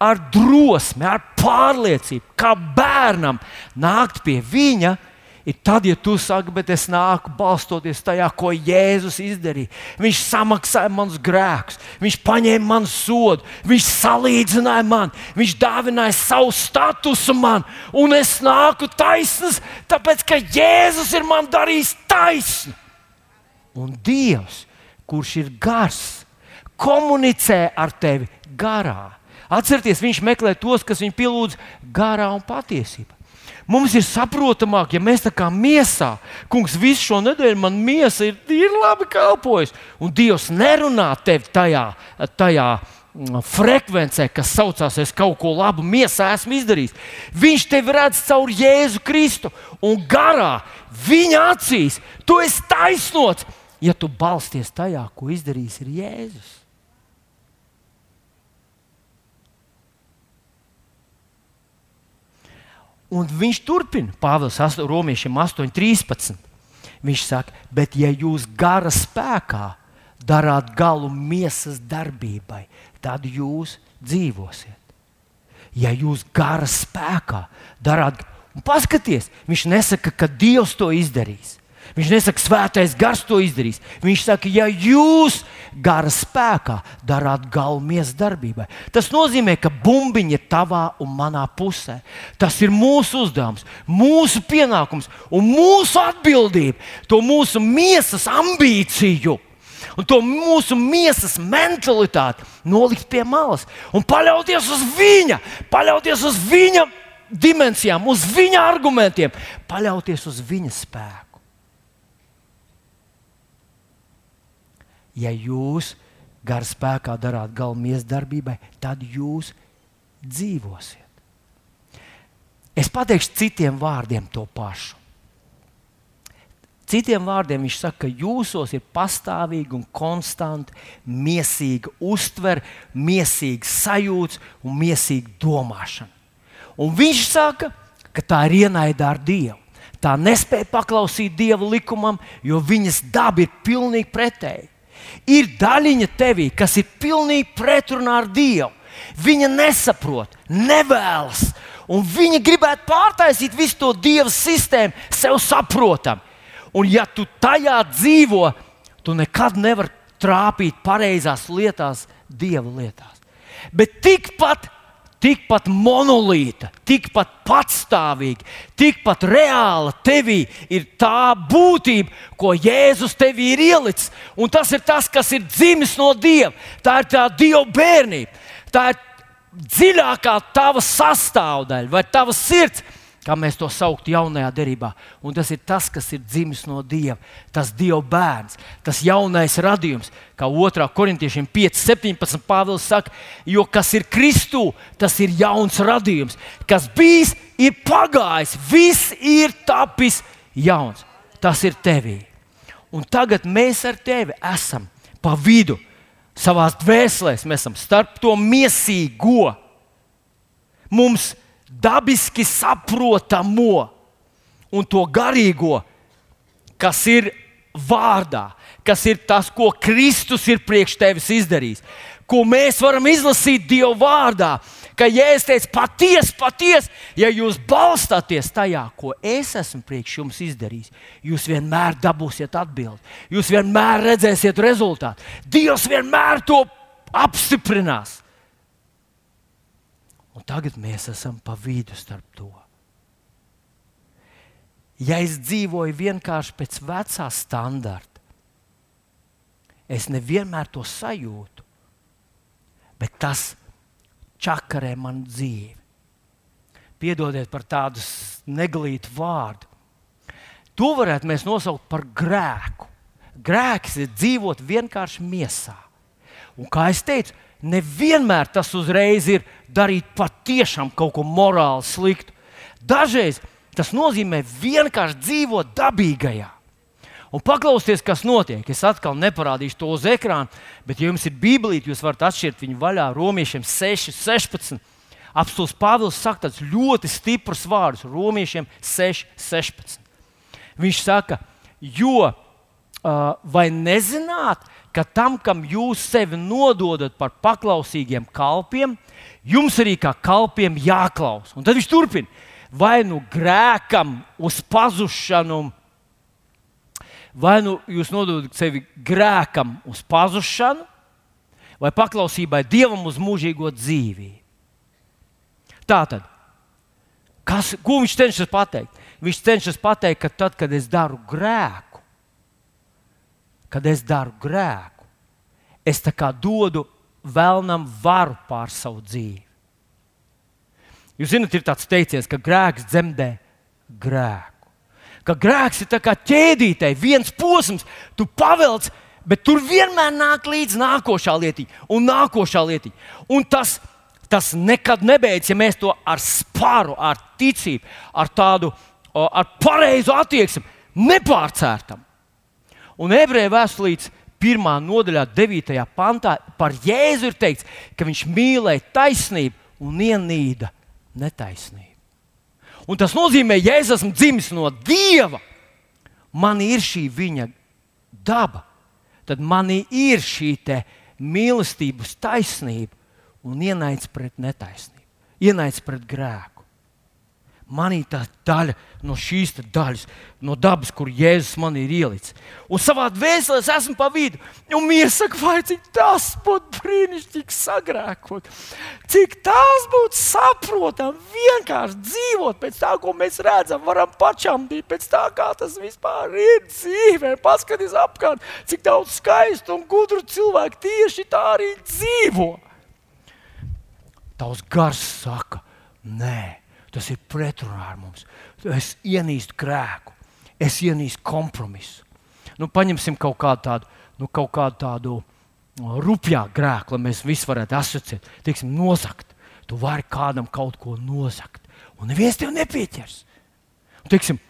ar drosmi, ar pārliecību, kā bērnam nākt pie viņa. Ir tad, ja tu saki, bet es nāku balstoties tajā, ko Jēzus izdarīja. Viņš samaksāja manus grēkus, viņš paņēma manu sodu, viņš salīdzināja man, viņš dāvināja savu statusu man, un es nāku taisns, tāpēc ka Jēzus ir man darījis taisnu. Un Dievs, kurš ir gars, komunicē ar tevi garā. Atcerieties, viņš meklē tos, kas viņu pielūdz garā un patiesībā. Mums ir saprotamāk, ja mēs tā kā miesā, kungs, visu šo nedēļu man miesa ir, ir labi kalpojusi, un Dievs nerunā tevi tajā, tajā mm, frekvencē, kas saucās, es kaut ko labu miesā esmu izdarījis. Viņš tevi redz caur Jēzu Kristu un garā, viņa acīs, tu esi taisnots. ja tu balsties tajā, ko izdarījis Jēzus. Un viņš turpina, Pāvils 8, Romiešiem 8,13. Viņš saka, bet ja jūs gara spēkā darāt galu miesas darbībai, tad jūs dzīvosiet. Ja jūs gara spēkā darāt, un paskatieties, viņš nesaka, ka Dievs to izdarīs. Viņš nesaka, svētais gars to izdarīs. Viņš saka, ja jūs gara spēkā darāt galvenais darbībai, tas nozīmē, ka bumbiņa ir tavā un manā pusē. Tas ir mūsu uzdevums, mūsu pienākums un mūsu atbildība, to mūsu miesas ambīciju. Un to mūsu miesas mentalitāti nolikt pie malas un paļauties uz viņa, paļauties uz viņa dimensijām, uz viņa argumentiem, paļauties uz viņa spēku. Ja jūs gar spēkā darāt galvenais darbībai, tad jūs dzīvosiet. Es pateikšu citiem vārdiem to pašu. Citiem vārdiem viņš saka, ka jūsos ir pastāvīga un konstanta mīsīga uztvere, mīsīga sajūta un mīsīga domāšana. Un viņš saka, ka tā ir ienaida ar Dievu. Tā nespēja paklausīt Dieva likumam, jo viņas daba ir pilnīgi pretēji. Ir daļiņa tevī, kas ir pilnīgi pretrunā ar Dievu. Viņa nesaprot, nevēlas, un viņa gribētu pārtaisīt visu to Dieva sistēmu, sev saprotam. Un, ja tu tajā dzīvo, tu nekad nevari trāpīt pareizās lietās, Dieva lietās. Bet tikpat tikpat monolīta, tikpat patstāvīga, tikpat reāla tevī ir tā būtība, ko Jēzus tevī ir ielicis. Un tas ir tas, kas ir dzimis no Dieva. Tā ir tā Dieva bērnība. Tā ir dziļākā tava sastāvdaļa vai tava sirds kā mēs to saucam jaunajā derībā. Un tas ir tas, kas ir dzimis no Dieva, tas Dieva bērns, tas jaunais radījums, kā 2. korintiešiem 5, 17. Pāvils saka, jo kas ir Kristū, tas ir jauns radījums, kas bijis, ir pagājis, viss ir tapis jauns. Tas ir tevī. Un tagad mēs ar tevi esam pa vidu. Savā dvēselē mēs esam starp to mīsīgo. Mums ir dabiski saprotamo un to garīgo, kas ir vārdā, kas ir tas, ko Kristus ir priekš tevis izdarījis, ko mēs varam izlasīt Dieva vārdā. Ka Jēzus teica, patiesi, patiesi, ja jūs balstāties tajā, ko es esmu priekš jums izdarījis, jūs vienmēr dabūsiet atbildi. Jūs vienmēr redzēsiet rezultātu. Dievs vienmēr to apstiprinās. Un tagad mēs esam pa vidu starp to. Ja es dzīvoju vienkārši pēc vecā standarta, es nevienmēr to sajūtu, bet tas čakarē man dzīvi. Piedodiet par tādu neglītu vārdu. To varētu mēs nosaukt par grēku. Grēks ir dzīvot vienkārši miesā. Un kā jau teicu, nevienmēr tas uzreiz ir darīt patiešām kaut ko morāli sliktu. Dažreiz tas nozīmē vienkārši dzīvot dabīgajā. Un paklausieties, kas notiek. Es atkal neparādīšu to uz ekrāna, bet, ja jums ir Bībelīte, jūs varat atšķirt viņu vaļā romiešiem 6, 16. Apstults Pāvils saka tādus ļoti stiprus vārdus romiešiem 6, 16. Viņš saka, jo uh, vai nezināt, ka tam, kam jūs sevi nododat par paklausīgiem kalpiem, jums arī kā kalpiem jāklaus. Un tad viņš turpina. Vai nu grēkam uz pazušanu, vai nu jūs nododat sevi grēkam uz pazušanu, vai paklausībai dievam uz mūžīgo dzīvību. Tā tad, kas, ko viņš cenšas pateikt? Viņš cenšas pateikt, ka tad, kad es daru grēku, kad es daru grēku, es tā kā dodu vēlnam varu pār savu dzīvi. Jūs zināt, ir tāds teiciens, ka grēks dzemdē grēku. Ka grēks ir kā ķēdītei, viens posms, tu pavelc, bet tur vienmēr nāk līdzi nākošā lietiņa un nākošā lietiņa. Un tas, tas nekad nebeidzas, ja mēs to ar spāru, ar ticību, ar tādu ar pareizu attieksmi nepārcērtam. Un ebreju vēstulītes pirmā nodaļā, 9. pantā par Jēzu ir teikts, ka viņš mīlēja taisnību un ienīda netaisnību. Un tas nozīmē, ja es esmu dzimis no Dieva, man ir šī viņa daba, tad man ir šī mīlestības taisnība un ienaids pret netaisnību, ienaids pret grēku. Manī tā daļa no šīs daļas, no dabas, kur Jēzus man ir ielicis. Un savā dvēselē esmu pa vidu. Un mīlēs, saka, vai cik tas būtu brīnišķīgi sagrēkot. Cik tas būtu saprotami, vienkārši dzīvot pēc tā, ko mēs redzam, varam pašam būt pēc tā, kā tas vispār ir dzīvē. Paskaties apkārt, cik daudz skaistu un gudru cilvēku tieši tā arī dzīvo. Tavs gars saka, nē Tas ir pretrunā ar mums. Es ienīstu grēku, es ienīstu kompromisu. Nu, paņemsim kaut kādu tādu, nu, kaut kādu tādu rupjāku grēku, lai mēs visi varētu asociēt, teiksim, nozagt. Tu vari kādam kaut ko nozagt, un neviens tev nepieķers. Un, teiksim,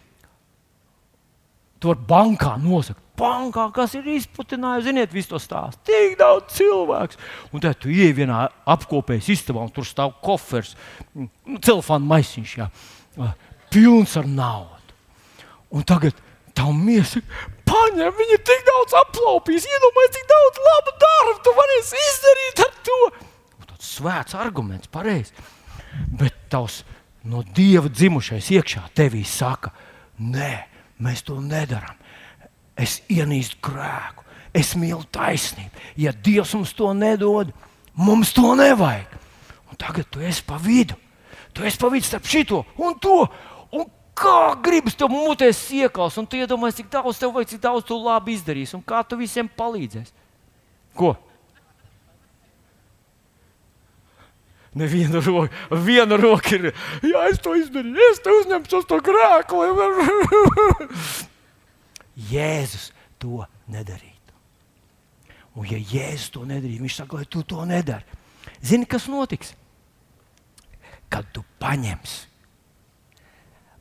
tu vari bankā nozagt bankā, kas ir izputinājis, ziniet, visu to stāstu. Tik daudz cilvēku. Un tad tu ienāc vienā apkopējas istabā, un tur stāv kofers, nu, telefona maisiņš, jā, pilns ar naudu. Un tagad tam miesa paņem, viņa ir tik daudz aplaupījis, iedomājies, cik daudz labu darbu tu varēsi izdarīt ar to. Un tas svēts arguments, pareizi. Bet tavs no dieva dzimušais iekšā tevī saka, nē, mēs to nedarām es ienīstu grēku, es mīlu taisnību. Ja Dievs mums to nedod, mums to nevajag. Un tagad tu esi pa vidu. Tu esi pa vidu starp šito un to. Un kā gribas tev mutēs iekals, un tu iedomājies, cik daudz tev vajag, cik daudz tu labi izdarīsi, un kā tu visiem palīdzēsi. Ko? Neviena roka, viena roka ir. Jā, es to izdarīju. Es te uzņemšu to grēku. [laughs] Jēzus to nedarītu. Un, ja Jēzus to nedarītu, viņš saka, lai tu to nedari. Zini, kas notiks? Kad tu paņemsi,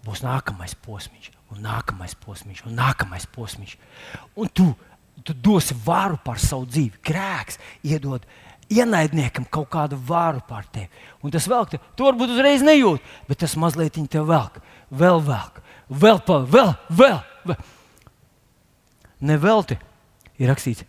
būs nākamais posms, un nākamais posms, un nākamais posms. Un tu, tu dosi varu pār savu dzīvi. Grēks iedod ienaidniekam kaut kādu varu pār tevi. Un tas vēl, tu varbūt uzreiz nejūti, bet tas mazliet te velk, vēl velk, vēl, vēl, vēl. vēl. vēl. Nevelti ir rakstīts,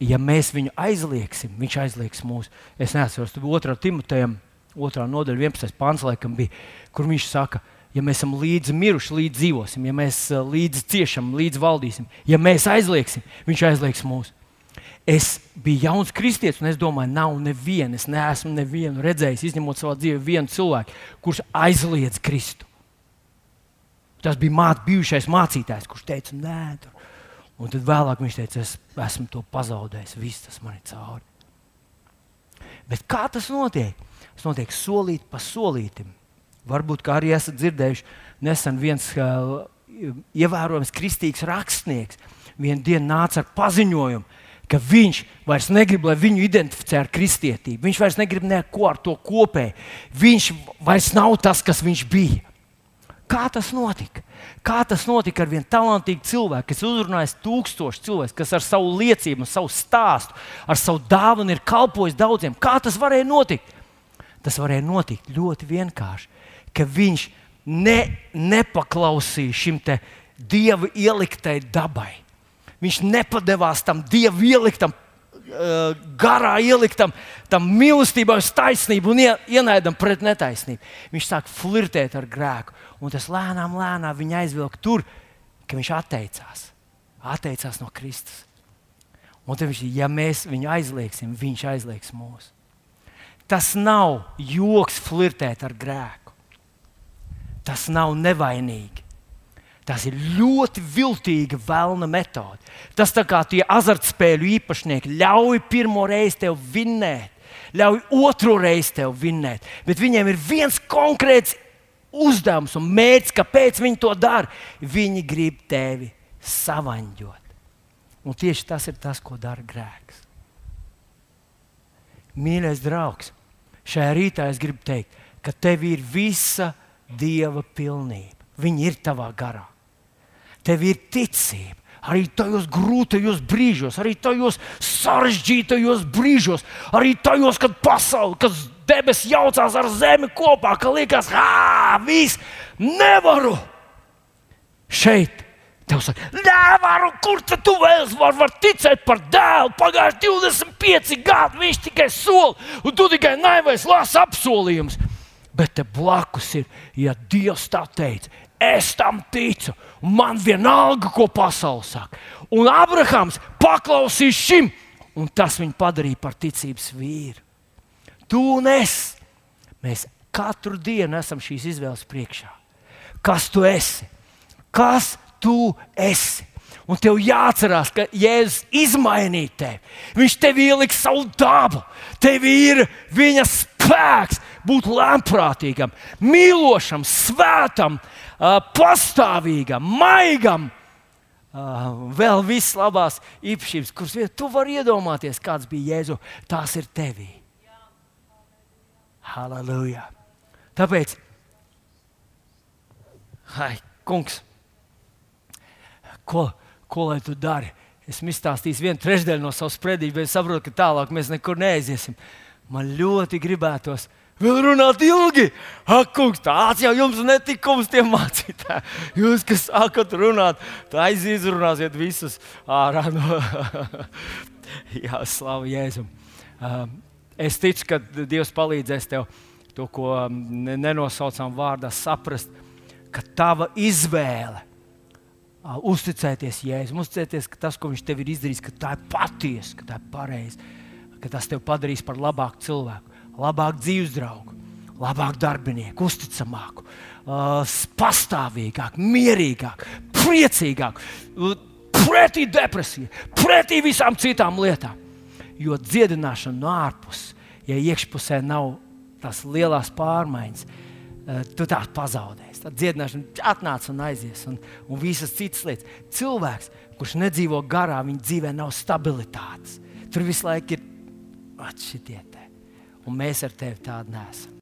ja mēs viņu aizliegsim, viņš aizliegs mūs. Es neatceros, tur otrā Timotejam, otrā nodaļa, 11. pāns, laikam bija, kur viņš saka, ja mēs esam līdzi miruši, līdzi dzīvosim, ja mēs eh, līdzi ciešam, līdzi valdīsim, ja mēs aizliegsim, viņš aizliegs mūs. Es biju jauns kristietis, un es domāju, nav neviena, es neesmu nevienu redzējis, izņemot savā dzīvē, vienu cilvēku, kurš aizliedz Kristu. Tas bija māt, bijušais mācītājs, kurš teica, nē, tur Un tad vēlāk viņš teica, es esmu to pazaudējis, viss tas man ir cauri. Bet kā tas notiek? Tas notiek solīt pa solītam. Varbūt arī esat dzirdējuši, nesen viens uh, ievērojams kristīgs rakstnieks vienā dienā nāca ar paziņojumu, ka viņš vairs negrib, lai viņu identificē ar kristietību. Viņš vairs negrib neko ar to kopēju. Viņš vairs nav tas, kas viņš bija. Kā tas notika? Kā tas notika ar vienu talantīgu cilvēku, kas uzrunājis tūkstošus cilvēkus, kas ar savu liecību, savu stāstu, ar savu dāvanu ir kalpojis daudziem? Kā tas varēja notikt? Tas varēja notikt ļoti vienkārši, ka viņš ne, nepaklausīja šim dievu ieliktai dabai. Viņš nepadevās tam dievu ieliktam garā ieliktam, tam mīlestībai uz taisnību un ienaidam pret netaisnību. Viņš sāk flirtēt ar grēku, un tas lēnām, lēnām viņa aizvilka tur, ka viņš atteicās. Atteicās no Kristus. Un tad viņš, ja mēs viņu aizliegsim, viņš aizliegs mūs. Tas nav joks flirtēt ar grēku. Tas nav nevainīgi. Tas ir ļoti viltīga vēlna metode. Tas tā kā tie azartspēļu īpašnieki ļauj pirmo reizi tev vinnēt, ļauj otro reizi tev vinnēt, bet viņiem ir viens konkrēts uzdevums un mērķis, kāpēc viņi to dara. Viņi grib tevi savaņģot. Un tieši tas ir tas, ko dara grēks. Mīļais draugs, šajā rītā es gribu teikt, ka tev ir visa dieva pilnība. Viņi ir tavā garā. Tev ir ticība. arī tajos grūtajos brīžos, arī tajos sarežģītajos brīžos, arī tajos, kad pasaule, kad debesis jaucās ar zemi kopā, ka liekas, ah, viss nevaru. Šeit Tev saka, nevaru, kur tu vēl vari var ticēt par dēlu. Pagājuši 25 gadi, viņš tikai sola, un tu tikai naivais lasi apsolījumus. Bet te blakus ir, ja Dievs tā teica, es tam ticu, man vienalga, ko pasaule saka. Un Abrahams paklausīs šim, un tas viņu padarīja par ticības vīru. Tu un es, mēs katru dienu esam šīs izvēles priekšā. Kas tu esi? Kas tu esi. Un tev jāatcerās, ka Jēzus izmainīja tevi. Viņš tev ielika savu dabu, tev ir viņa spēks būt lēmprātīgam, mīlošam, svētam, pastāvīgam, maigam. Vēl viss labās īpašības, kuras tu vari iedomāties, kāds bija Jēzus, tās ir tevī. Halleluja! Tāpēc, hai, kungs! ko, ko lai tu dari? Esmu izstāstījis vienu trešdaļu no savas predības, bet saprotu, ka tālāk mēs nekur neaiziesim. Man ļoti gribētos vēl runāt ilgi. Ak, kungs, tāds jau jums netikums tie mācītāji. Jūs, kas sākat runāt, tā aizizrunāsiet visus ārā. No... [laughs] Jā, slavu Jēzum. Um, es ticu, ka Dievs palīdzēs tev to, ko nenosaucām vārdā, saprast, ka tava izvēle uzticēties Jēzum, uzticēties, ka tas, ko Viņš tev ir izdarījis, ka tā ir patiesa, ka tā ir pareizi, ka tas tev padarīs par labāku cilvēku, labāku dzīves draugu, labāku darbinieku, uzticamāku, uh, pastāvīgāku, mierīgāku, priecīgāku, pretī depresijai, pretī visām citām lietām. Jo dziedināšana no ārpuses, ja iekšpusē nav tās lielās pārmaiņas, uh, tu tās pazaudē tad dziedināšana atnāca un aizies, un, un visas citas lietas. Cilvēks, kurš nedzīvo garā, viņa dzīvē nav stabilitātes. Tur visu laiku ir atšķirīgie. Un mēs ar tevi tādu nesam.